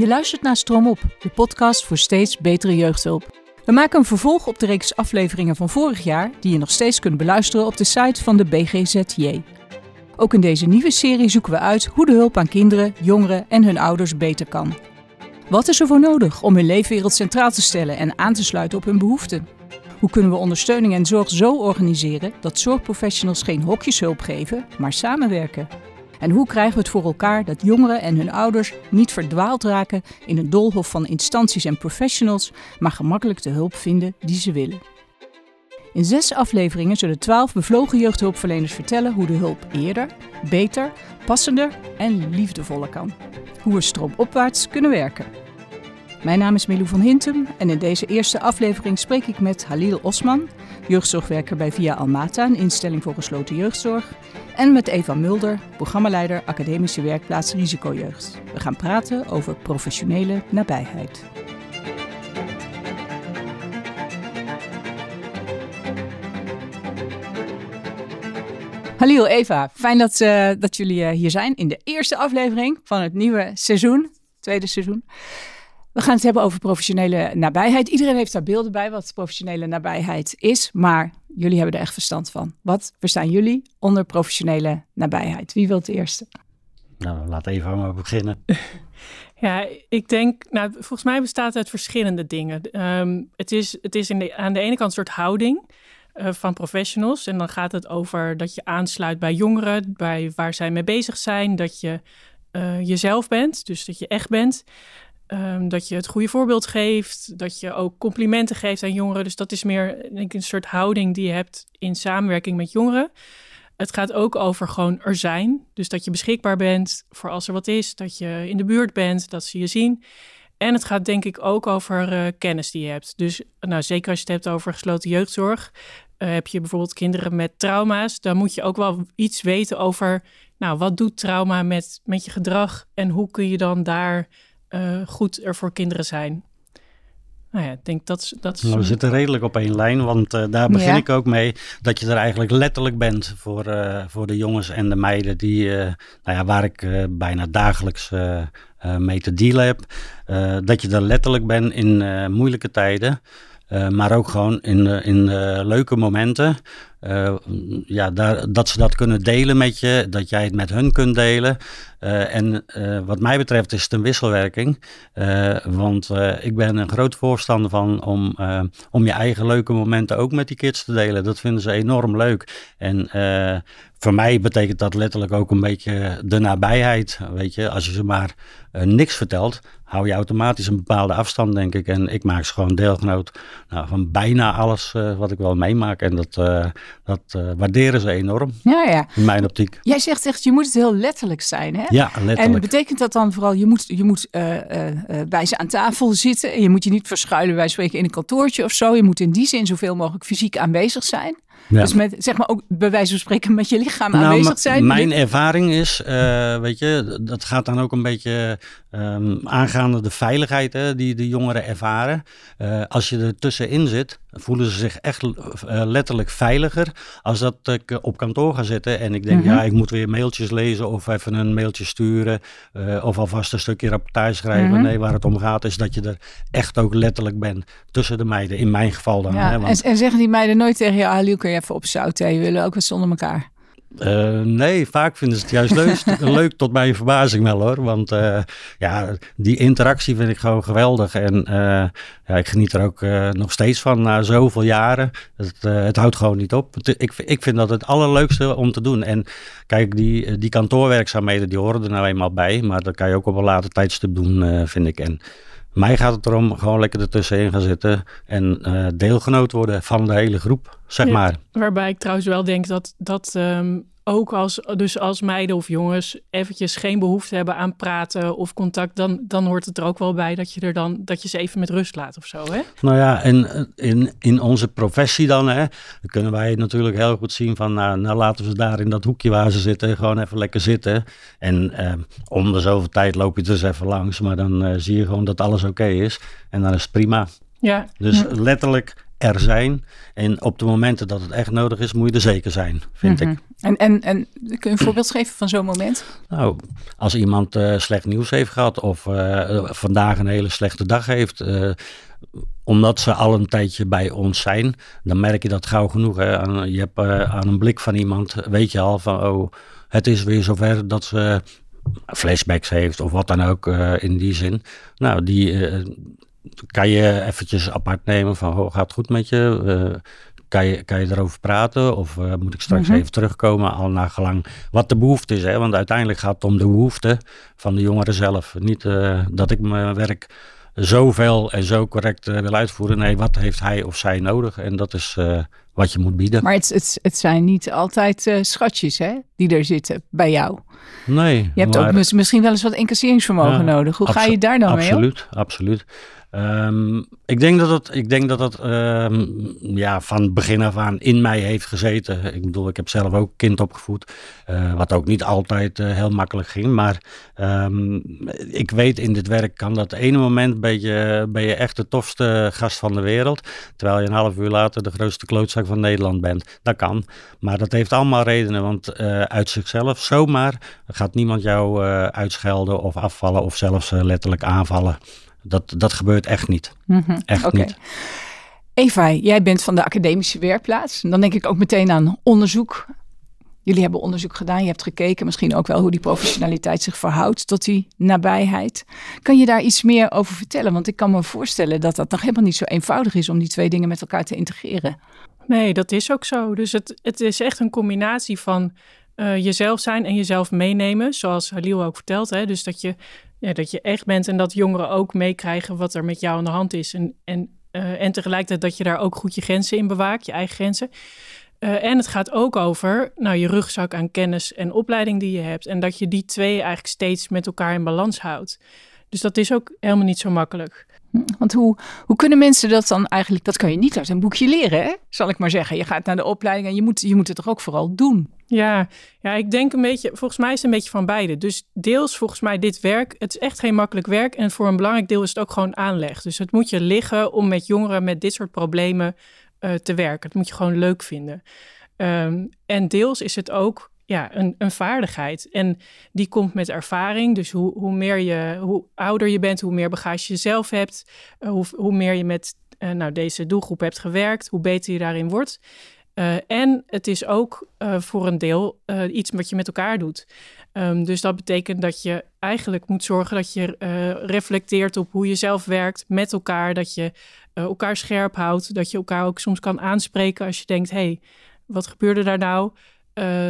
Je luistert naar Stroom Op, de podcast voor steeds betere jeugdhulp. We maken een vervolg op de reeks afleveringen van vorig jaar, die je nog steeds kunt beluisteren op de site van de BGZJ. Ook in deze nieuwe serie zoeken we uit hoe de hulp aan kinderen, jongeren en hun ouders beter kan. Wat is er voor nodig om hun leefwereld centraal te stellen en aan te sluiten op hun behoeften? Hoe kunnen we ondersteuning en zorg zo organiseren dat zorgprofessionals geen hokjeshulp geven, maar samenwerken? En hoe krijgen we het voor elkaar dat jongeren en hun ouders niet verdwaald raken in een doolhof van instanties en professionals, maar gemakkelijk de hulp vinden die ze willen? In zes afleveringen zullen twaalf bevlogen jeugdhulpverleners vertellen hoe de hulp eerder, beter, passender en liefdevoller kan. Hoe we stroomopwaarts kunnen werken. Mijn naam is Milou van Hintem en in deze eerste aflevering spreek ik met Halil Osman, jeugdzorgwerker bij Via Almata, een instelling voor gesloten jeugdzorg, en met Eva Mulder, programmaleider Academische Werkplaats Risicojeugd. We gaan praten over professionele nabijheid. Halil, Eva, fijn dat, uh, dat jullie uh, hier zijn in de eerste aflevering van het nieuwe seizoen, tweede seizoen. We gaan het hebben over professionele nabijheid. Iedereen heeft daar beelden bij wat professionele nabijheid is, maar jullie hebben er echt verstand van. Wat verstaan jullie onder professionele nabijheid? Wie wil het eerste? Nou, laat even maar beginnen. Ja, ik denk, nou, volgens mij bestaat het uit verschillende dingen. Um, het is, het is in de, aan de ene kant een soort houding uh, van professionals. En dan gaat het over dat je aansluit bij jongeren, bij waar zij mee bezig zijn. Dat je uh, jezelf bent, dus dat je echt bent. Um, dat je het goede voorbeeld geeft, dat je ook complimenten geeft aan jongeren. Dus dat is meer denk ik, een soort houding die je hebt in samenwerking met jongeren. Het gaat ook over gewoon er zijn. Dus dat je beschikbaar bent voor als er wat is, dat je in de buurt bent, dat ze je zien. En het gaat denk ik ook over uh, kennis die je hebt. Dus nou, zeker als je het hebt over gesloten jeugdzorg, uh, heb je bijvoorbeeld kinderen met trauma's, dan moet je ook wel iets weten over, nou, wat doet trauma met, met je gedrag en hoe kun je dan daar uh, goed er voor kinderen zijn. Nou ja, ik denk dat dat. Nou, we zitten redelijk op één lijn, want uh, daar begin ja. ik ook mee dat je er eigenlijk letterlijk bent voor, uh, voor de jongens en de meiden die, uh, nou ja, waar ik bijna dagelijks mee te dealen heb. dat je er letterlijk bent in moeilijke tijden. Maar ook gewoon in, in leuke momenten. Ja, daar, dat ze dat kunnen delen met je, dat jij het met hun kunt delen. En wat mij betreft is het een wisselwerking. want ik ben een groot voorstander van om, om je eigen leuke momenten ook met die kids te delen. Dat vinden ze enorm leuk. En voor mij betekent dat letterlijk ook een beetje de nabijheid. Weet je, als je ze maar uh, niks vertelt, hou je automatisch een bepaalde afstand, denk ik. En ik maak ze gewoon deelgenoot nou, van bijna alles uh, wat ik wel meemaak. En dat, uh, dat waarderen ze enorm. Ja, ja. In mijn optiek. Jij zegt echt, je moet het heel letterlijk zijn, hè? Ja, letterlijk. En betekent dat dan vooral, je moet, je moet bij ze aan tafel zitten. En je moet je niet verschuilen, wij spreken in een kantoortje of zo. Je moet in die zin zoveel mogelijk fysiek aanwezig zijn. Ja. Dus met, zeg maar ook bij wijze van spreken met je lichaam nou, aanwezig zijn. Mijn ervaring is, uh, weet je, dat gaat dan ook een beetje um, aangaande de veiligheid hè, die de jongeren ervaren. Uh, als je er tussenin zit, voelen ze zich echt uh, letterlijk veiliger als dat ik op kantoor ga zitten en ik denk, -hmm. ja, ik moet weer mailtjes lezen of even een mailtje sturen of alvast een stukje rapportage schrijven. -hmm. Nee, waar het om gaat is dat je er echt ook letterlijk bent tussen de meiden, in mijn geval dan. Ja, hè, want... en, en, zeggen die meiden nooit tegen je, ah, kun je even opzouten, we willen ook wat zonder elkaar. Uh, nee, vaak vinden ze het juist leuk, leuk tot mijn verbazing wel hoor. Want uh, ja, die interactie vind ik gewoon geweldig. En uh, ja, ik geniet er ook nog steeds van na zoveel jaren. Het, het houdt gewoon niet op. Het, ik, ik vind dat het allerleukste om te doen. En kijk, die, die kantoorwerkzaamheden die horen er nou eenmaal bij. Maar dat kan je ook op een later tijdstip doen, vind ik. En mij gaat het erom gewoon lekker ertussenin gaan zitten en uh, deelgenoot worden van de hele groep, zeg ja, maar. Waarbij ik trouwens wel denk dat, dat um, ook als, dus als meiden of jongens eventjes geen behoefte hebben aan praten of contact, dan, dan hoort het er ook wel bij dat je, er dan, dat je ze even met rust laat of zo, hè? Nou ja, en in, in onze professie dan, hè, kunnen wij natuurlijk heel goed zien van, nou, nou laten we daar in dat hoekje waar ze zitten, gewoon even lekker zitten. En eh, om de zoveel tijd loop je dus even langs, maar dan uh, zie je gewoon dat alles oké okay is en dan is het prima. Ja. Dus letterlijk er zijn. En op de momenten dat het echt nodig is, moet je er zeker zijn, vind Mhm. ik. En, en, en kun je een voorbeeld geven van zo'n moment? Nou, als iemand eh, slecht nieuws heeft gehad of eh, vandaag een hele slechte dag heeft, eh, omdat ze al een tijdje bij ons zijn, dan merk je dat gauw genoeg. Hè? Aan, je hebt aan een blik van iemand, weet je al van, oh, het is weer zover dat ze flashbacks heeft of wat dan ook in die zin. Nou, die kan je eventjes apart nemen van, oh, gaat het goed met je? Eh, kan je, kan je erover praten of eh, moet ik straks Mhm. even terugkomen al naar gelang wat de behoefte is. Hè? Want uiteindelijk gaat het om de behoefte van de jongeren zelf. Niet eh, dat ik mijn werk zoveel en zo correct wil uitvoeren. Nee, wat heeft hij of zij nodig? En dat is wat je moet bieden. Maar het, het, het zijn niet altijd eh, schatjes hè, die er zitten bij jou. nee, Je hebt maar- ook mis- misschien wel eens wat incasseringsvermogen Ja, nodig. Hoe ga je daar dan mee om? Absoluut, absoluut. Ehm, ik denk dat het, ik denk dat het ehm, ja, van begin af aan in mij heeft gezeten. Ik bedoel, ik heb zelf ook kind opgevoed, eh, wat ook niet altijd eh, heel makkelijk ging. Maar ehm, ik weet in dit werk kan dat ene moment ben je, ben je echt de tofste gast van de wereld. Terwijl je een half uur later de grootste klootzak van Nederland bent. Dat kan. Maar dat heeft allemaal redenen, want eh, uit zichzelf zomaar gaat niemand jou eh, uitschelden of afvallen of zelfs eh, letterlijk aanvallen. Dat, dat gebeurt echt niet. Mhm, Echt niet. Eva, jij bent van de academische werkplaats. En dan denk ik ook meteen aan onderzoek. Jullie hebben onderzoek gedaan, je hebt gekeken misschien ook wel hoe die professionaliteit zich verhoudt tot die nabijheid. Kan je daar iets meer over vertellen? Want ik kan me voorstellen dat dat nog helemaal niet zo eenvoudig is om die twee dingen met elkaar te integreren. Nee, dat is ook zo. Dus het, het is echt een combinatie van eh, jezelf zijn en jezelf meenemen. Zoals Halil ook vertelt. Hè? Dus dat je, ja, dat je echt bent en dat jongeren ook meekrijgen wat er met jou aan de hand is. En, en, eh, en tegelijkertijd dat je daar ook goed je grenzen in bewaakt, je eigen grenzen. Eh, en het gaat ook over nou, je rugzak aan kennis en opleiding die je hebt. En dat je die twee eigenlijk steeds met elkaar in balans houdt. Dus dat is ook helemaal niet zo makkelijk. Want hoe, hoe kunnen mensen dat dan eigenlijk? Dat kan je niet uit een boekje leren, hè? zal ik maar zeggen. Je gaat naar de opleiding en je moet, je moet het toch ook vooral doen. Ja, ja, ik denk een beetje, volgens mij is het een beetje van beide. Dus deels volgens mij dit werk, het is echt geen makkelijk werk. En voor een belangrijk deel is het ook gewoon aanleg. Dus het moet je liggen om met jongeren met dit soort problemen eh, te werken. Dat moet je gewoon leuk vinden. Ehm, en deels is het ook ja, een, een vaardigheid. En die komt met ervaring. Dus hoe, hoe meer je, hoe ouder je bent, hoe meer bagage je zelf hebt, eh, hoe, hoe meer je met eh, nou, deze doelgroep hebt gewerkt, hoe beter je daarin wordt. Uh, en het is ook voor een deel iets wat je met elkaar doet. Um, dus dat betekent dat je eigenlijk moet zorgen dat je reflecteert op hoe je zelf werkt met elkaar. Dat je elkaar scherp houdt. Dat je elkaar ook soms kan aanspreken als je denkt: hé, hey, wat gebeurde daar nou?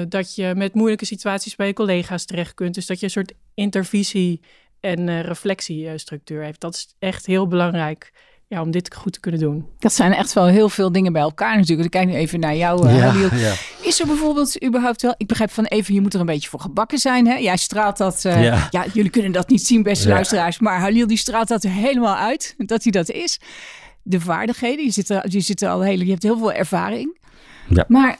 Dat je met moeilijke situaties bij je collega's terecht kunt. Dus dat je een soort intervisie- en reflectiestructuur heeft. Dat is echt heel belangrijk ja, om dit goed te kunnen doen. Dat zijn echt wel heel veel dingen bij elkaar natuurlijk. Ik kijk nu even naar jou, uh, Ja, Halil. ja. Is er bijvoorbeeld überhaupt wel... Ik begrijp van even, je moet er een beetje voor gebakken zijn. Hè? Jij straalt dat... uh, ja. Ja. jullie kunnen dat niet zien, beste Ja. luisteraars. Maar Halil die straalt dat helemaal uit. Dat hij dat is. De vaardigheden. Je, zit er, je, zit er al heel, je hebt heel veel ervaring. Ja. Maar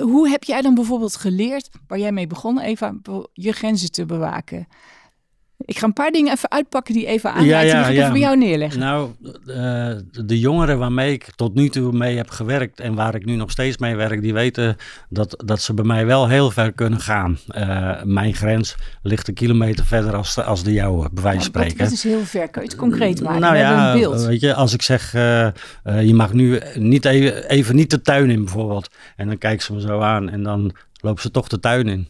hoe heb jij dan bijvoorbeeld geleerd... waar jij mee begon, Eva, je grenzen te bewaken? Ik ga een paar dingen even uitpakken die even aanleiden. ja, die ik ja. even bij jou neerleggen. Nou, eh, de jongeren waarmee ik tot nu toe mee heb gewerkt en waar ik nu nog steeds mee werk, die weten dat, dat ze bij mij wel heel ver kunnen gaan. Eh, mijn grens ligt een kilometer verder als, als de jouwe, bij wijze van spreken. wat is heel ver? Kan je het concreet maken? Nou We ja, een beeld. weet je, als ik zeg, eh, je mag nu niet even, even niet de tuin in bijvoorbeeld. En dan kijkt ze me zo aan en dan loopt ze toch de tuin in.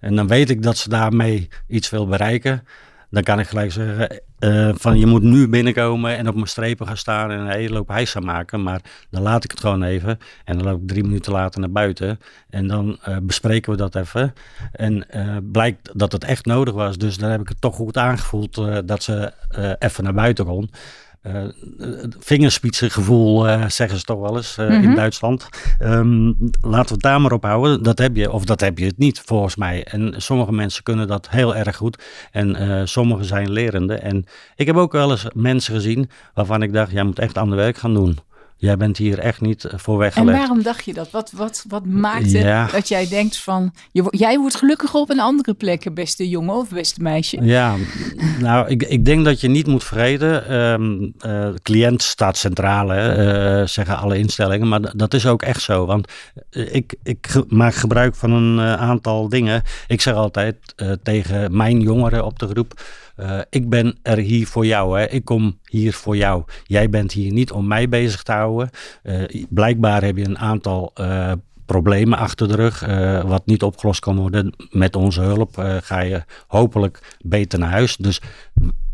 En dan weet ik dat ze daarmee iets wil bereiken. Dan kan ik gelijk zeggen eh, van je moet nu binnenkomen en op mijn strepen gaan staan en een hele loop hijs gaan maken. Maar dan laat ik het gewoon even en dan loop ik drie minuten later naar buiten. En dan uh, bespreken we dat even. En uh, blijkt dat het echt nodig was. Dus dan heb ik het toch goed aangevoeld dat ze even naar buiten kon. Uh, vingerspitsengevoel, uh, zeggen ze toch wel eens uh, mm -hmm. in Duitsland. Um, laten we het daar maar op houden. Dat heb je, of dat heb je het niet, volgens mij. En sommige mensen kunnen dat heel erg goed. En sommigen zijn lerende. En ik heb ook wel eens mensen gezien waarvan ik dacht, jij moet echt ander werk gaan doen. Jij bent hier echt niet voor weggelegd. En waarom dacht je dat? Wat, wat, wat maakte dat jij denkt van, je, jij wordt gelukkiger op een andere plek, beste jongen of beste meisje? Ja, nou, ik, ik denk dat je niet moet vergeten, um, cliënt staat centraal, hè, zeggen alle instellingen, maar dat is ook echt zo. Want ik, ik maak gebruik van een aantal dingen. Ik zeg altijd tegen mijn jongeren op de groep, uh, ik ben er hier voor jou. Hè. Ik kom hier voor jou. Jij bent hier niet om mij bezig te houden. Uh, blijkbaar heb je een aantal uh, problemen achter de rug. wat niet opgelost kan worden. Met onze hulp ga je hopelijk beter naar huis. Dus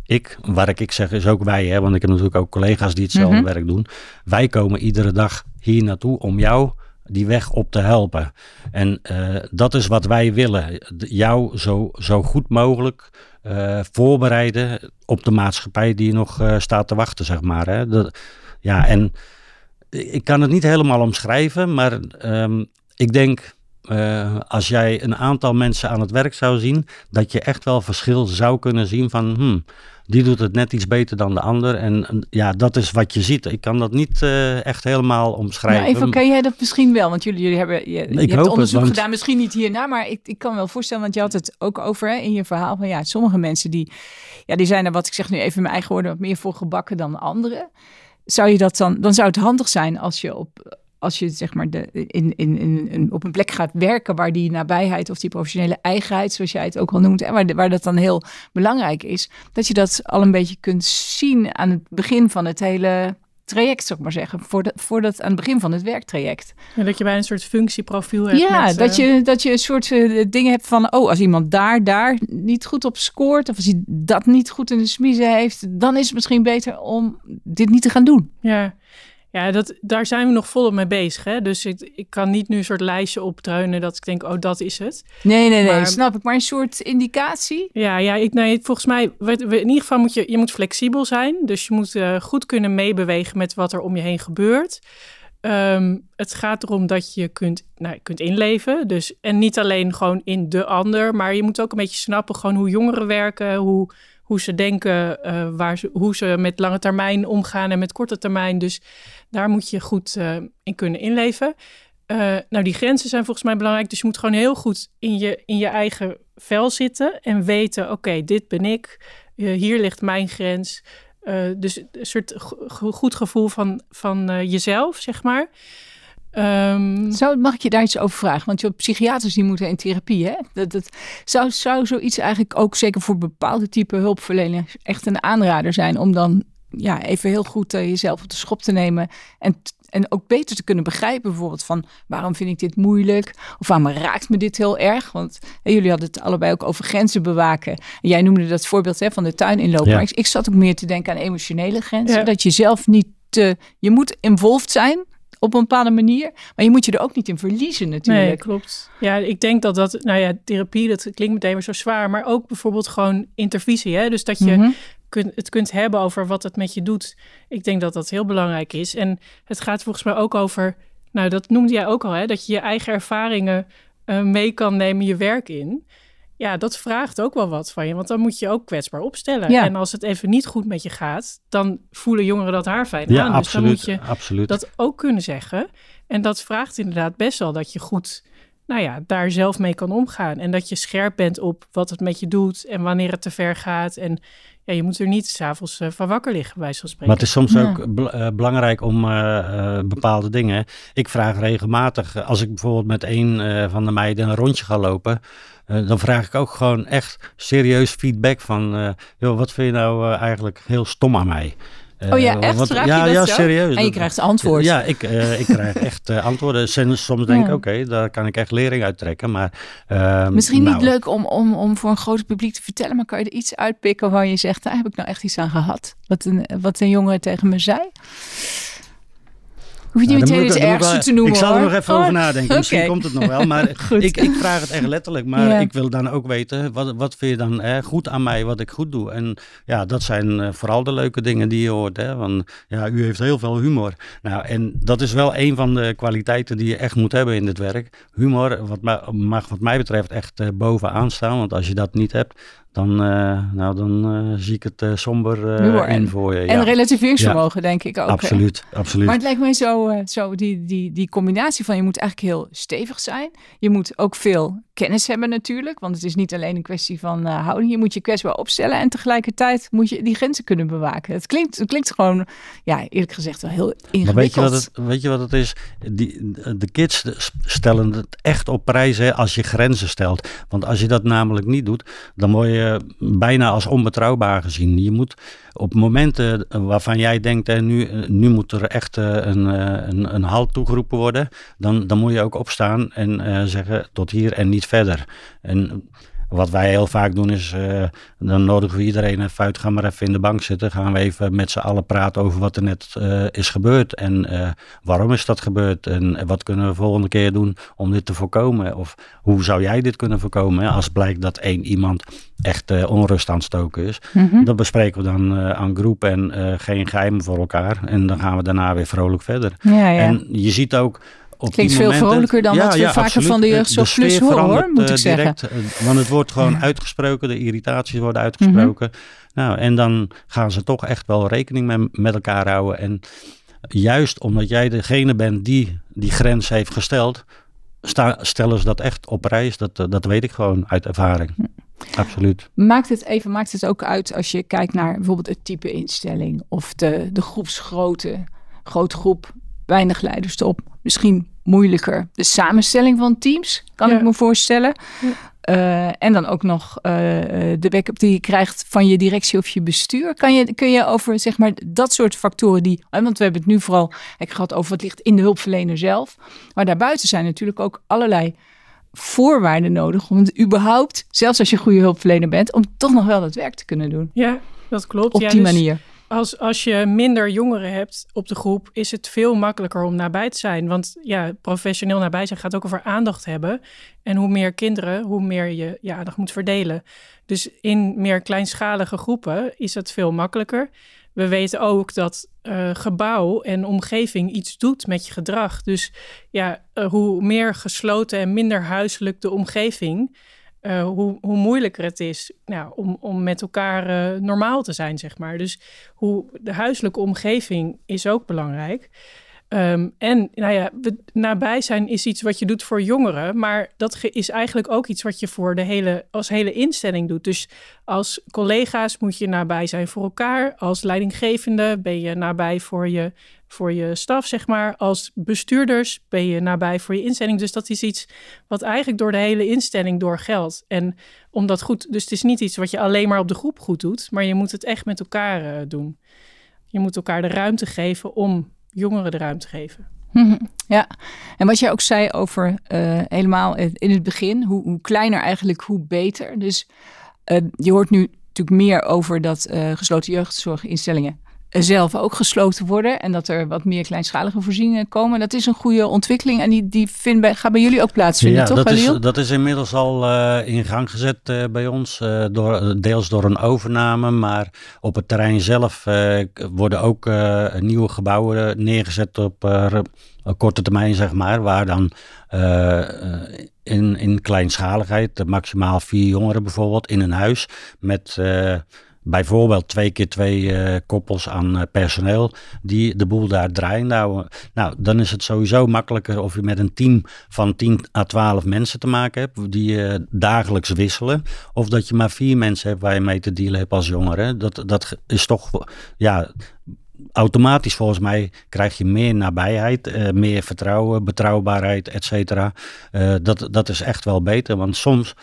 ik, waar ik, ik zeg, is ook wij. Hè, want ik heb natuurlijk ook collega's die hetzelfde mm -hmm. werk doen. Wij komen iedere dag hier naartoe om jou die weg op te helpen. En uh, dat is wat wij willen. Jou zo, zo goed mogelijk uh, voorbereiden op de maatschappij die nog uh, staat te wachten, zeg maar. Hè. Ja, en ik kan het niet helemaal omschrijven, maar um, ik denk uh, als jij een aantal mensen aan het werk zou zien, dat je echt wel verschil zou kunnen zien van, hmm, die doet het net iets beter dan de ander. En ja, dat is wat je ziet. Ik kan dat niet uh, echt helemaal omschrijven. Nou, even, kan jij dat misschien wel? Want jullie, jullie hebben, je, je hebt onderzoek het, want... gedaan, misschien niet hierna, maar ik, ik kan me wel voorstellen, want je had het ook over hè, in je verhaal van ja, sommige mensen die, ja, die zijn er, wat ik zeg nu even in mijn eigen woorden, wat meer voor gebakken dan anderen. Zou je dat dan, dan zou het handig zijn als je op als je zeg maar de, in, in, in, op een plek gaat werken waar die nabijheid of die professionele eigenheid, zoals jij het ook al noemt, en waar, waar dat dan heel belangrijk is, dat je dat al een beetje kunt zien aan het begin van het hele traject, zou ik maar zeggen, voordat, voordat aan het begin van het werktraject. Ja, dat je bij een soort functieprofiel hebt. Ja, dat, je, dat je een soort uh, dingen hebt van, oh, als iemand daar, daar niet goed op scoort, of als hij dat niet goed in de smiezen heeft, dan is het misschien beter om dit niet te gaan doen. Ja, ja, dat, daar zijn we nog volop mee bezig. Hè? Dus ik, ik kan niet nu een soort lijstje opdreunen dat ik denk, oh, dat is het. Nee, nee, nee, snap ik. Maar een soort indicatie? Ja, ja ik, nee, volgens mij, in ieder geval moet je, je moet flexibel zijn. Dus je moet uh, goed kunnen meebewegen met wat er om je heen gebeurt. Um, het gaat erom dat je kunt, nou, kunt inleven. Dus, en niet alleen gewoon in de ander, maar je moet ook een beetje snappen gewoon hoe jongeren werken, hoe hoe ze denken, uh, waar ze, hoe ze met lange termijn omgaan en met korte termijn. Dus daar moet je goed uh, in kunnen inleven. Uh, nou, die grenzen zijn volgens mij belangrijk. Dus je moet gewoon heel goed in je, in je eigen vel zitten en weten: oké, dit ben ik, hier ligt mijn grens. dus een soort goed gevoel van, van jezelf, zeg maar. Um, zou, mag ik je daar iets over vragen? Want je psychiaters die moeten in therapie. Hè? Dat, dat, zou, zou zoiets eigenlijk ook zeker voor bepaalde type hulpverleners echt een aanrader zijn om dan ja, even heel goed uh, jezelf op de schop te nemen en, en ook beter te kunnen begrijpen bijvoorbeeld van waarom vind ik dit moeilijk of waarom raakt me dit heel erg? Want hè, jullie hadden het allebei ook over grenzen bewaken. En jij noemde dat voorbeeld hè, van de tuin inlopen. Ja. Maar ik, ik, zat ook meer te denken aan emotionele grenzen. Ja. Dat je zelf niet te, je moet involved zijn op een bepaalde manier. Maar je moet je er ook niet in verliezen natuurlijk. Nee, klopt. Ja, ik denk dat dat, nou ja, therapie, dat klinkt meteen weer zo zwaar. Maar ook bijvoorbeeld gewoon intervisie. Hè? Dus dat je mm-hmm. kunt, het kunt hebben over wat het met je doet. Ik denk dat dat heel belangrijk is. En het gaat volgens mij ook over, nou dat noemde jij ook al, hè? dat je je eigen ervaringen uh, mee kan nemen je werk in ja, dat vraagt ook wel wat van je. Want dan moet je ook kwetsbaar opstellen. Ja. En als het even niet goed met je gaat, dan voelen jongeren dat haar fijn ja, aan. Dus absoluut, dan moet je absoluut. dat ook kunnen zeggen. En dat vraagt inderdaad best wel dat je goed, nou ja, daar zelf mee kan omgaan. En dat je scherp bent op wat het met je doet en wanneer het te ver gaat. En ja, je moet er niet s'avonds uh, van wakker liggen, bij zo'n spreken. Maar het is soms ja. ook uh, belangrijk om uh, bepaalde dingen. Ik vraag regelmatig, als ik bijvoorbeeld met een van de meiden een rondje ga lopen, dan vraag ik ook gewoon echt serieus feedback van, joh, wat vind je nou eigenlijk heel stom aan mij? Oh ja, echt? Vraag ja, je dat ja, zo? serieus. En je krijgt antwoord. Ja, ik, uh, ik krijg echt uh, antwoorden. Soms denk ik, ja. oké, okay, daar kan ik echt lering uit trekken. Maar, uh, Misschien nou, niet leuk om, om, om voor een groot publiek te vertellen, maar kan je er iets uitpikken waar je zegt, daar heb ik nou echt iets aan gehad? Wat een, wat een jongen tegen me zei? Hoef je niet meteen het ergste te noemen Ik zal er nog even oh, over nadenken. Okay. Misschien komt het nog wel. Maar ik, ik, vraag het echt letterlijk. Maar ja. ik wil dan ook weten, wat, wat vind je dan eh, goed aan mij, wat ik goed doe? En ja, dat zijn uh, vooral de leuke dingen die je hoort. Hè? Want ja, u heeft heel veel humor. Nou, en dat is wel een van de kwaliteiten die je echt moet hebben in dit werk. Humor wat, mag wat mij betreft echt uh, bovenaan staan. Want als je dat niet hebt, dan, nou, dan zie ik het somber in voor je. En relativeringsvermogen, denk ik ook. Absoluut, absoluut. Maar het lijkt mij zo, zo die, die, die combinatie van je moet eigenlijk heel stevig zijn. Je moet ook veel kennis hebben natuurlijk, want het is niet alleen een kwestie van houding. Je moet je kwetsbaar opstellen en tegelijkertijd moet je die grenzen kunnen bewaken. Het klinkt, het klinkt gewoon, ja, eerlijk gezegd wel heel ingewikkeld. weet je wat het, weet je wat het is? Die, de kids stellen het echt op prijs hè, als je grenzen stelt. Want als je dat namelijk niet doet, dan word je bijna als onbetrouwbaar gezien. Je moet op momenten waarvan jij denkt, hè, nu, nu moet er echt eh, een, eh, een, een halt toegeroepen worden, dan, dan moet je ook opstaan en uh, zeggen tot hier en niet verder. En wat wij heel vaak doen is, uh, dan nodigen we iedereen even uit, ga maar even in de bank zitten. Gaan we even met z'n allen praten over wat er net uh, is gebeurd en uh, waarom is dat gebeurd en wat kunnen we volgende keer doen om dit te voorkomen. Of hoe zou jij dit kunnen voorkomen als blijkt dat één iemand echt onrust aan het stoken is. Mm -hmm. Dat bespreken we dan aan groep en geen geheimen voor elkaar. En dan gaan we daarna weer vrolijk verder. Ja, ja. En je ziet ook op Klinkt veel vrolijker dan wat we vaker van de jeugdzorg plus horen, hoor, moet ik direct, zeggen. Eh, want het wordt gewoon uitgesproken, de irritaties worden uitgesproken. Nou, en dan gaan ze toch echt wel rekening met, met elkaar houden. En juist omdat jij degene bent die die grens heeft gesteld, sta, stellen ze dat echt op prijs. Dat, eh, dat weet ik gewoon uit ervaring. Absoluut. Maakt het even maakt het ook uit als je kijkt naar bijvoorbeeld het type instelling of de, de groepsgrootte, grote groep, weinig leiders op. Misschien moeilijker. De samenstelling van teams, kan ik me voorstellen. Uh, en dan ook nog uh, de backup die je krijgt van je directie of je bestuur. Kan je, kun je over zeg maar, dat soort factoren die. Want we hebben het nu vooral ik gehad over wat ligt in de hulpverlener zelf. Maar daarbuiten zijn natuurlijk ook allerlei voorwaarden nodig om het überhaupt, zelfs als je goede hulpverlener bent, om toch nog wel dat werk te kunnen doen. Ja, dat klopt. Op ja, die dus manier als, als je minder jongeren hebt op de groep, is het veel makkelijker om nabij te zijn. Want ja, professioneel nabij zijn gaat ook over aandacht hebben. En hoe meer kinderen, hoe meer je je aandacht moet verdelen. Dus in meer kleinschalige groepen is het veel makkelijker. We weten ook dat uh, gebouw en omgeving iets doet met je gedrag. Dus ja, uh, hoe meer gesloten en minder huiselijk de omgeving, uh, hoe, hoe moeilijker het is nou, om, om met elkaar uh, normaal te zijn, zeg maar. Dus hoe de huiselijke omgeving is ook belangrijk. Um, en nou ja, nabij zijn is iets wat je doet voor jongeren, maar dat is eigenlijk ook iets wat je voor de hele, als hele instelling doet. Dus als collega's moet je nabij zijn voor elkaar. Als leidinggevende ben je nabij voor je, voor je staf, zeg maar. Als bestuurders ben je nabij voor je instelling. Dus dat is iets wat eigenlijk door de hele instelling door geldt. En om dat goed, dus het is niet iets wat je alleen maar op de groep goed doet, maar je moet het echt met elkaar uh, doen. Je moet elkaar de ruimte geven om jongeren de ruimte geven. Ja, en wat jij ook zei over uh, helemaal in het begin, hoe, hoe, kleiner eigenlijk, hoe beter. Dus uh, je hoort nu natuurlijk meer over dat gesloten jeugdzorginstellingen zelf ook gesloten worden en dat er wat meer kleinschalige voorzieningen komen. Dat is een goede ontwikkeling en die, die vindt bij, gaat bij jullie ook plaatsvinden, ja, toch? Dat is, dat is inmiddels al uh, in gang gezet uh, bij ons, uh, door, deels door een overname, maar op het terrein zelf worden ook nieuwe gebouwen neergezet op korte termijn, zeg maar, waar dan in, in kleinschaligheid, maximaal vier jongeren bijvoorbeeld, in een huis met bijvoorbeeld twee keer twee uh, koppels aan uh, personeel die de boel daar draaien houden. Nou, dan is het sowieso makkelijker of je met een team van 10 à 12 mensen te maken hebt die uh, dagelijks wisselen. Of dat je maar vier mensen hebt waar je mee te dealen hebt als jongere. Dat, dat is toch, ja, automatisch volgens mij krijg je meer nabijheid, meer vertrouwen, betrouwbaarheid, et cetera. dat, dat is echt wel beter, want soms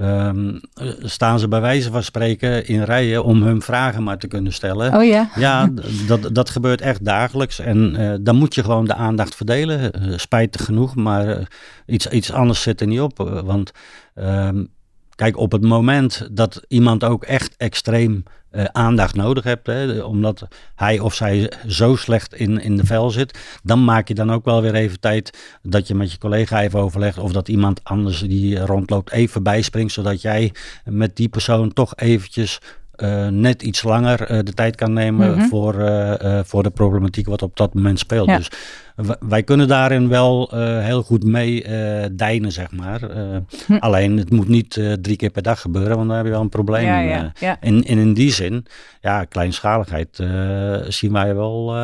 Um, staan ze bij wijze van spreken in rijen om hun vragen maar te kunnen stellen. Oh ja? Ja, dat, dat gebeurt echt dagelijks. En uh, dan moet je gewoon de aandacht verdelen. Uh, spijtig genoeg, maar uh, iets, iets anders zit er niet op. want um, kijk, op het moment dat iemand ook echt extreem uh, aandacht nodig hebt, hè, omdat hij of zij zo slecht in, in de vel zit, dan maak je dan ook wel weer even tijd dat je met je collega even overlegt of dat iemand anders die rondloopt even bijspringt, zodat jij met die persoon toch eventjes net iets langer de tijd kan nemen mhm. voor, voor de problematiek wat op dat moment speelt. Dus wij kunnen daarin wel heel goed mee deinen, zeg maar. Hm. Alleen het moet niet drie keer per dag gebeuren, want dan heb je wel een probleem. Ja, ja, En, en, in die zin, ja, kleinschaligheid zien wij wel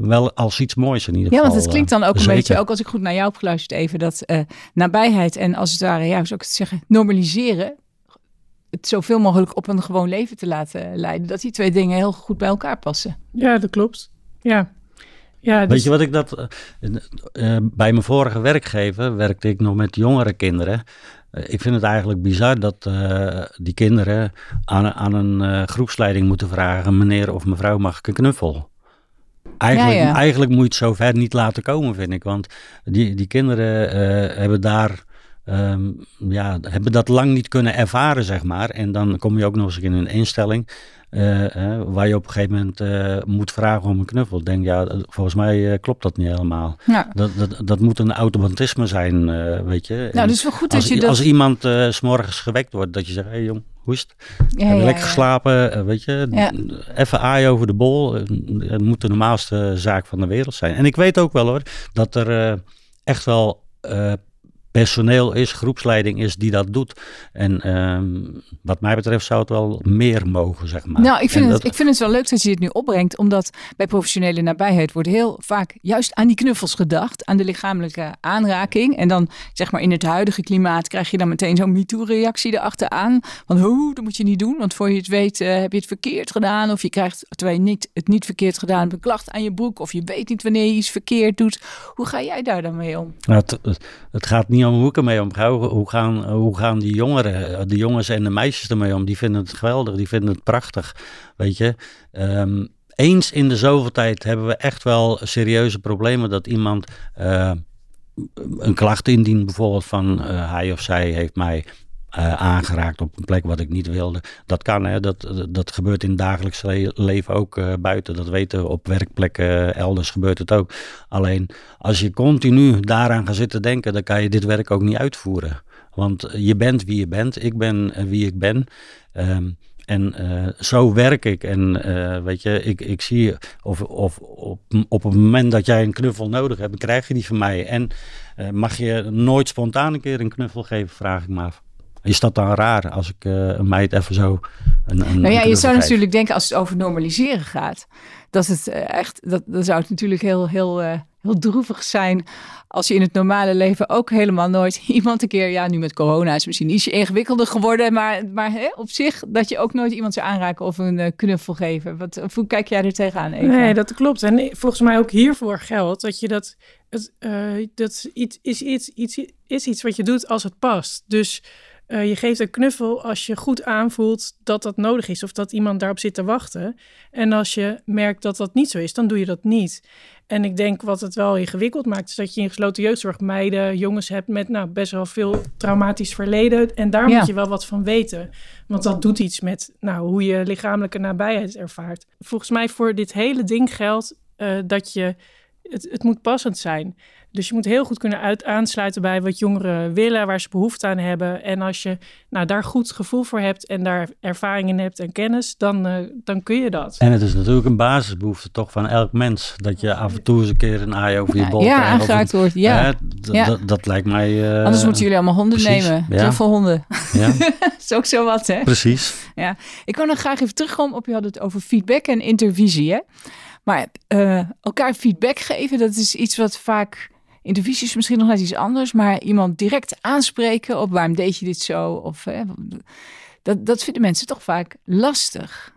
wel als iets moois in ieder geval. Ja, want het klinkt dan ook een beetje, ook als ik goed naar jou heb geluisterd even, dat uh, nabijheid en als het ware, ja, zou ik het zeggen, normaliseren, het zoveel mogelijk op een gewoon leven te laten leiden, dat die twee dingen heel goed bij elkaar passen. Ja, dat klopt. Ja. Ja, dus... Weet je wat ik dat. Uh, bij mijn vorige werkgever werkte ik nog met jongere kinderen. ik vind het eigenlijk bizar dat die kinderen aan, aan een groepsleiding moeten vragen: meneer of mevrouw, mag ik een knuffel? Eigenlijk, eigenlijk moet je het zover niet laten komen, vind ik. Want die, die kinderen uh, hebben daar. Um, ja, hebben dat lang niet kunnen ervaren, zeg maar. En dan kom je ook nog eens in een instelling. Uh, waar je op een gegeven moment uh, moet vragen om een knuffel. Denk, ja, volgens mij klopt dat niet helemaal. Dat, dat, dat moet een automatisme zijn, weet je. Nou, dus wel goed als, dat je dat... Als iemand s s'morgens gewekt wordt, dat je zegt, hé hey, jong, hoe is het? Ja, lekker geslapen, weet je. Even aai over de bol. Het moet de normaalste zaak van de wereld zijn. En ik weet ook wel hoor, dat er echt wel personeel is, groepsleiding is die dat doet. En ehm, wat mij betreft zou het wel meer mogen, zeg maar. Nou, ik vind, het, ik vind het wel leuk dat je het nu opbrengt, omdat bij professionele nabijheid wordt heel vaak juist aan die knuffels gedacht, aan de lichamelijke aanraking. En dan, zeg maar, in het huidige klimaat krijg je dan meteen zo'n MeToo-reactie erachteraan. Van, hoe, dat moet je niet doen, want voor je het weet uh, heb je het verkeerd gedaan. Of je krijgt, terwijl je niet, het niet verkeerd gedaan hebt, een klacht aan je broek. Of je weet niet wanneer je iets verkeerd doet. Hoe ga jij daar dan mee om? Nou, het, het gaat niet om hoe ik ermee omga. Hoe gaan, hoe gaan die jongeren, de jongens en de meisjes ermee om? Die vinden het geweldig, die vinden het prachtig. Weet je, um, eens in de zoveel tijd hebben we echt wel serieuze problemen dat iemand uh, een klacht indient, bijvoorbeeld van uh, hij of zij heeft mij uh, aangeraakt op een plek wat ik niet wilde. Dat kan, hè? Dat, dat gebeurt in het dagelijks leven ook uh, buiten. Dat weten we op werkplekken, elders gebeurt het ook. Alleen als je continu daaraan gaat zitten denken, dan kan je dit werk ook niet uitvoeren. Want je bent wie je bent, ik ben wie ik ben. Um, en zo werk ik. En weet je, ik, ik zie of, of op, op het moment dat jij een knuffel nodig hebt, krijg je die van mij. En mag je nooit spontaan een keer een knuffel geven, vraag ik me af. Is dat dan raar als ik uh, een meid even zo. Een, een nou ja, je zou natuurlijk denken als het over normaliseren gaat. Dat het uh, echt. Dat, dan zou het natuurlijk heel, heel, uh, heel droevig zijn. Als je in het normale leven ook helemaal nooit iemand een keer. Ja, nu met corona is het misschien ietsje ingewikkelder geworden. Maar, maar hè, op zich dat je ook nooit iemand zou aanraken of een knuffel geven. Wat, hoe kijk jij er tegenaan? Eva? Nee, dat klopt. En volgens mij ook hiervoor geldt dat je dat. Het, dat iets, is, iets, iets, is iets wat je doet als het past. Dus. Uh, je geeft een knuffel als je goed aanvoelt dat dat nodig is of dat iemand daarop zit te wachten. En als je merkt dat dat niet zo is, dan doe je dat niet. En ik denk wat het wel ingewikkeld maakt, is dat je in gesloten jeugdzorg meiden, jongens hebt met nou, best wel veel traumatisch verleden. En daar moet je wel wat van weten. Want dat doet iets met nou, hoe je lichamelijke nabijheid ervaart. Volgens mij voor dit hele ding geldt uh, dat je. Het, het moet passend zijn. Dus je moet heel goed kunnen uit, aansluiten bij wat jongeren willen, waar ze behoefte aan hebben. En als je nou, daar goed gevoel voor hebt en daar ervaring in hebt en kennis, dan, uh, dan kun je dat. En het is natuurlijk een basisbehoefte toch van elk mens. Dat je af en toe eens een keer een aai over je bol ja, krijgt. aangeraakt wordt, ja. ja. Dat lijkt mij... Uh, Anders moeten jullie allemaal honden precies, nemen. Ja. veel honden. Ja. is ook zo wat, hè? Precies. Ja. Ik wil nog graag even terugkomen op, je had het over feedback en intervisie, hè? Maar uh, elkaar feedback geven, dat is iets wat vaak Intervisie is misschien nog net iets anders, maar iemand direct aanspreken op waarom deed je dit zo? Of, hè, dat, dat vinden mensen toch vaak lastig.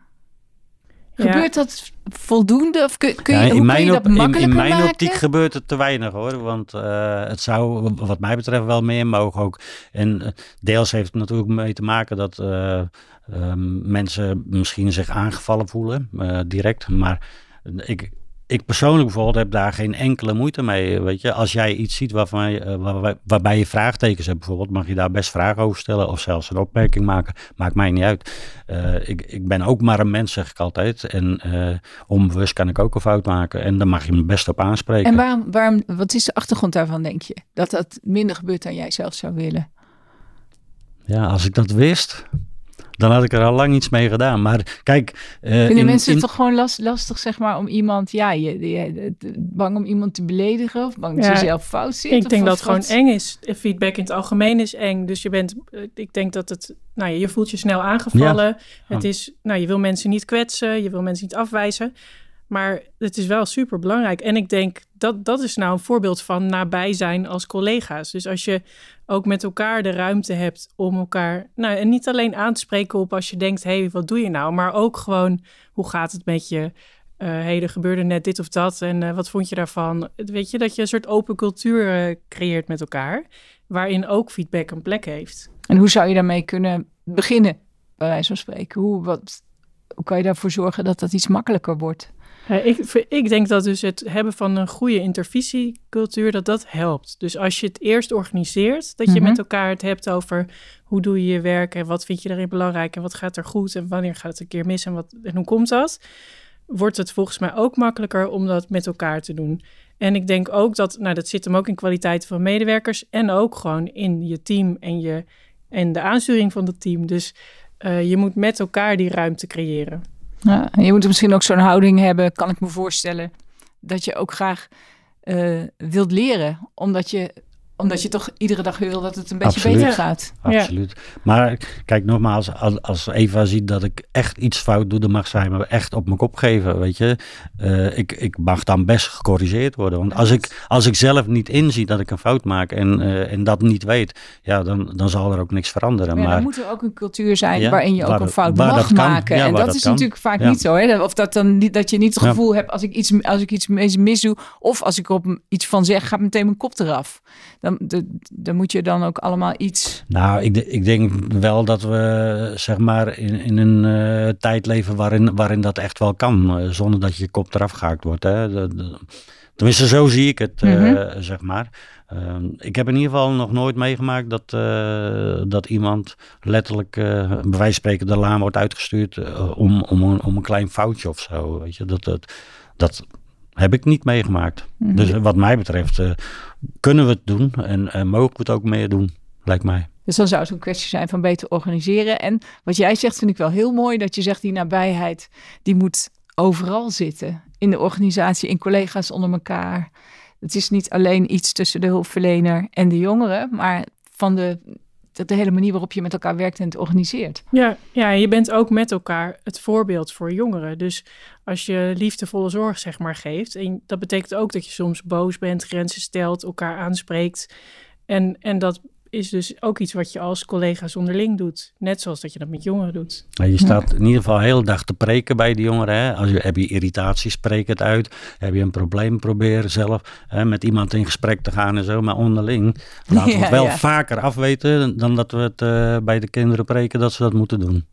Gebeurt dat voldoende? Of kun, kun je, ja, in, mijn, je in, in, mijn maken? optiek gebeurt het te weinig hoor. Want uh, het zou wat mij betreft wel meer mogen ook. En uh, deels heeft het natuurlijk mee te maken dat uh, mensen misschien zich aangevallen voelen direct. Maar ik, ik persoonlijk bijvoorbeeld heb daar geen enkele moeite mee. Weet je, als jij iets ziet waarvan je, uh, waar, waarbij je vraagtekens hebt, bijvoorbeeld, mag je daar best vragen over stellen of zelfs een opmerking maken. Maakt mij niet uit. Uh, ik, ik ben ook maar een mens, zeg ik altijd. En uh, onbewust kan ik ook een fout maken. En dan mag je me best op aanspreken. En waarom, waarom, wat is de achtergrond daarvan, denk je? Dat dat minder gebeurt dan jij zelf zou willen? Ja, als ik dat wist, dan had ik er al lang iets mee gedaan. Maar kijk... Uh, Vinden in, mensen het toch gewoon last, lastig, zeg maar, om iemand... Ja, je, je, bang om iemand te beledigen of bang dat je zelf fout zit? Ik denk dat het gewoon eng is. Feedback in het algemeen is eng. Dus je bent... Ik denk dat het... Nou, je voelt je snel aangevallen. Het is... Nou, je wil mensen niet kwetsen. Je wil mensen niet afwijzen. Maar het is wel super belangrijk. En ik denk dat dat is nou een voorbeeld van nabij zijn als collega's. Dus als je ook met elkaar de ruimte hebt om elkaar. Nou, en niet alleen aan te spreken op als je denkt: hé, hey, wat doe je nou? Maar ook gewoon: hoe gaat het met je? Uh, hey, er gebeurde net dit of dat en uh, wat vond je daarvan? Weet je, dat je een soort open cultuur uh, creëert met elkaar, waarin ook feedback een plek heeft. En hoe zou je daarmee kunnen beginnen, bij wijze van spreken? Hoe, wat, hoe kan je daarvoor zorgen dat dat iets makkelijker wordt? Ik, ik, denk dat dus het hebben van een goede intervisiecultuur, dat dat helpt. Dus als je het eerst organiseert, dat je mhm. met elkaar het hebt over hoe doe je je werk en wat vind je daarin belangrijk en wat gaat er goed en wanneer gaat het een keer mis en, wat, en hoe komt dat, wordt het volgens mij ook makkelijker om dat met elkaar te doen. En ik denk ook dat, nou dat zit hem ook in kwaliteit van medewerkers en ook gewoon in je team en, je, en de aansturing van het team. Dus uh, je moet met elkaar die ruimte creëren. Ja, je moet misschien ook zo'n houding hebben, kan ik me voorstellen, dat je ook graag uh, wilt leren, omdat je omdat je toch iedere dag wil dat het een beetje beter gaat. Absoluut. Maar kijk, nogmaals, als, als Eva ziet dat ik echt iets fout doe, dan mag zij me echt op mijn kop geven. Weet je, uh, ik, ik mag dan best gecorrigeerd worden. Want als ik, als ik zelf niet inzie dat ik een fout maak en, uh, en dat niet weet, ja, dan, dan zal er ook niks veranderen. maar er moet er ook een cultuur zijn waarin je ook een fout mag maken. en dat, is natuurlijk vaak niet zo. Hè? Of dat, dan niet, dat je niet het gevoel hebt als ik iets, als ik iets mis doe, of als ik op iets van zeg, gaat meteen mijn kop eraf dan, dan moet je dan ook allemaal iets. Nou, ik, ik denk wel dat we zeg maar in, in een uh, tijd leven waarin, waarin dat echt wel kan, uh, zonder dat je kop eraf gehaakt wordt. Hè. De, tenminste, zo zie ik het, uh, zeg maar. Ehm, ik heb in ieder geval nog nooit meegemaakt dat, dat iemand letterlijk, bij wijze van spreken, de laan wordt uitgestuurd om, om, een, om een klein foutje of zo. Weet je, dat, dat, dat heb ik niet meegemaakt. Mhm. Dus wat mij betreft uh, kunnen we het doen en uh, mogen we het ook meer doen, lijkt mij. Dus dan zou het een kwestie zijn van beter organiseren. En wat jij zegt vind ik wel heel mooi, dat je zegt die nabijheid, die moet overal zitten. In de organisatie, in collega's onder elkaar. Het is niet alleen iets tussen de hulpverlener en de jongeren, maar van de de hele manier waarop je met elkaar werkt en het organiseert. Ja, ja, je bent ook met elkaar het voorbeeld voor jongeren. Dus als je liefdevolle zorg zeg maar geeft, en dat betekent ook dat je soms boos bent, grenzen stelt, elkaar aanspreekt. En, en dat is dus ook iets wat je als collega's onderling doet. Net zoals dat je dat met jongeren doet. je staat in ieder geval heel de dag te preken bij de jongeren. Hè? Als je, heb je irritatie, spreek het uit. Heb je een probleem, probeer zelf hè, met iemand in gesprek te gaan en zo. Maar onderling laten we het wel vaker afweten dan dat we het uh, bij de kinderen preken dat ze dat moeten doen.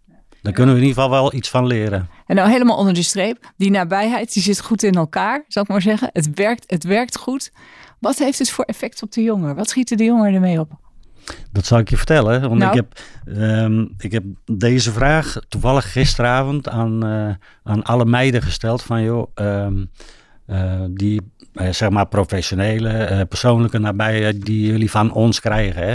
Daar kunnen we in ieder geval wel iets van leren. En nou helemaal onder de streep, die nabijheid die zit goed in elkaar, zal ik maar zeggen. Het werkt, het werkt goed. Wat heeft het voor effect op de jongeren? Wat schieten de jongeren ermee op? Dat zal ik je vertellen. Want nou. ik, heb, um, ik heb deze vraag toevallig gisteravond aan, uh, aan alle meiden gesteld. Van joh, um, uh, die uh, zeg maar professionele, persoonlijke nabijheid die jullie van ons krijgen. Hè?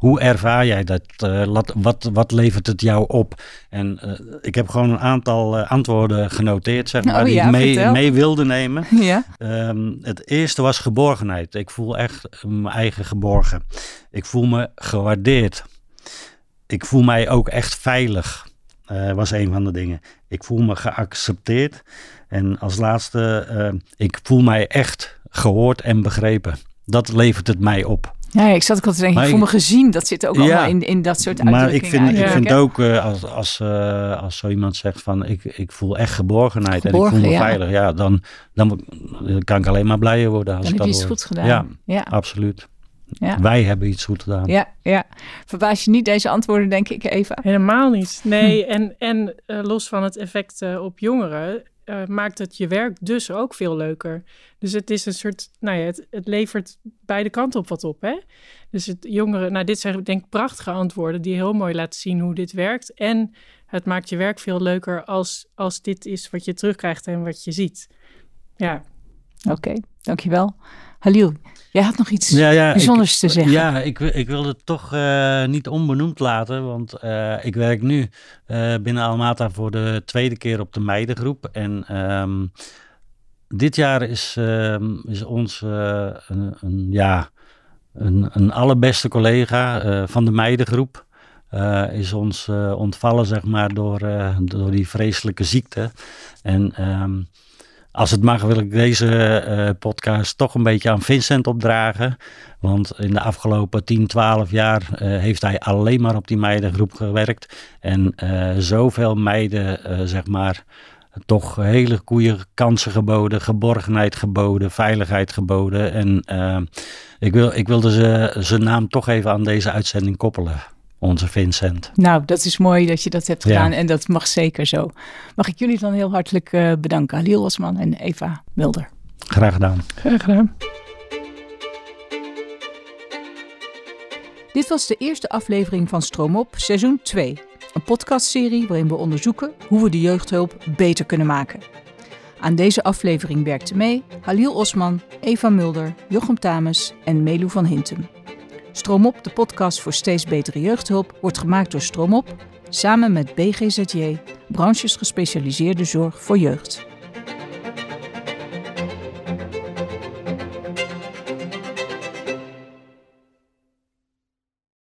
Hoe ervaar jij dat? Uh, wat, wat levert het jou op? En uh, ik heb gewoon een aantal uh, antwoorden genoteerd, zeg maar, oh, die ik mee, mee, wilde nemen. Ja. Um, het eerste was geborgenheid. Ik voel echt mijn eigen geborgen. Ik voel me gewaardeerd. Ik voel mij ook echt veilig. was een van de dingen. Ik voel me geaccepteerd. En als laatste, ik voel mij echt gehoord en begrepen. Dat levert het mij op. Ja, ik zat ook al te denken, ik voel me gezien. Dat zit ook allemaal in, in dat soort uitdrukkingen. Maar ik vind, ik vind ook, uh, als, als, uh, als zo iemand zegt van, ik, ik voel echt geborgenheid en ik voel me veilig. Ja, dan, dan kan ik alleen maar blijer worden. Als dan heb je iets goed gedaan. Ja, ja. absoluut. Ja. Wij hebben iets goed gedaan. Ja, ja. Verbaas je niet deze antwoorden, denk ik, Eva? Helemaal niet. Nee, en, en uh, los van het effect op jongeren, uh, maakt het je werk dus ook veel leuker. Dus het is een soort, nou ja, het, het levert beide kanten op wat op. Hè? Dus het jongeren, nou dit zijn denk ik prachtige antwoorden die heel mooi laten zien hoe dit werkt. En het maakt je werk veel leuker als, als dit is wat je terugkrijgt en wat je ziet. Ja. Oké, dankjewel. Halil, jij had nog iets bijzonders te zeggen. Ja, ik, ik wilde het toch uh, niet onbenoemd laten, want uh, ik werk nu uh, binnen Almata voor de tweede keer op de meidengroep. En um, dit jaar is, um, is ons een, een, ja, een, een allerbeste collega van de meidengroep. is ons ontvallen, zeg maar, door, door die vreselijke ziekte. En um, als het mag, wil ik deze uh, podcast toch een beetje aan Vincent opdragen. Want in de afgelopen 10, 12 jaar uh, heeft hij alleen maar op die meidengroep gewerkt. En uh, zoveel meiden, zeg maar, toch hele goede kansen geboden, geborgenheid geboden, veiligheid geboden. En ik, wil, ik wilde zijn naam toch even aan deze uitzending koppelen onze Vincent. Nou, dat is mooi dat je dat hebt gedaan en dat mag zeker zo. Mag ik jullie dan heel hartelijk uh, bedanken, Halil Osman en Eva Mulder. Graag gedaan. Graag gedaan. Dit was de eerste aflevering van Stroomop, seizoen 2. Een podcastserie waarin we onderzoeken hoe we de jeugdhulp beter kunnen maken. Aan deze aflevering werkten mee Halil Osman, Eva Mulder, Jochem Tames en Melu van Hintem. Stroomop, de podcast voor steeds betere jeugdhulp, wordt gemaakt door Stroomop samen met BGZJ, branches gespecialiseerde zorg voor jeugd.